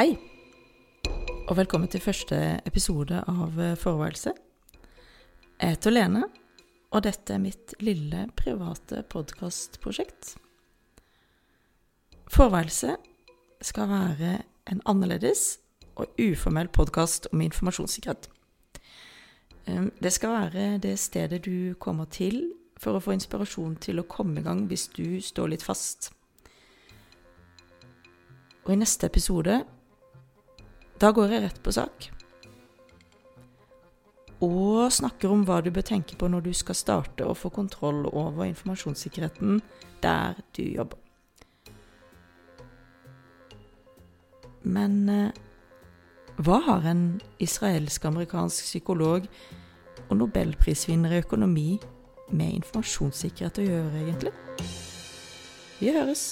Hei, og velkommen til første episode av eh, Forværelse. Jeg heter Lene, og dette er mitt lille private podkastprosjekt. Forværelse skal være en annerledes og uformell podkast om informasjonssikkerhet. Ehm, det skal være det stedet du kommer til for å få inspirasjon til å komme i gang hvis du står litt fast. Og i neste episode da går jeg rett på sak. Og snakker om hva du bør tenke på når du skal starte å få kontroll over informasjonssikkerheten der du jobber. Men eh, hva har en israelsk-amerikansk psykolog og nobelprisvinner i økonomi med informasjonssikkerhet å gjøre, egentlig? Vi høres!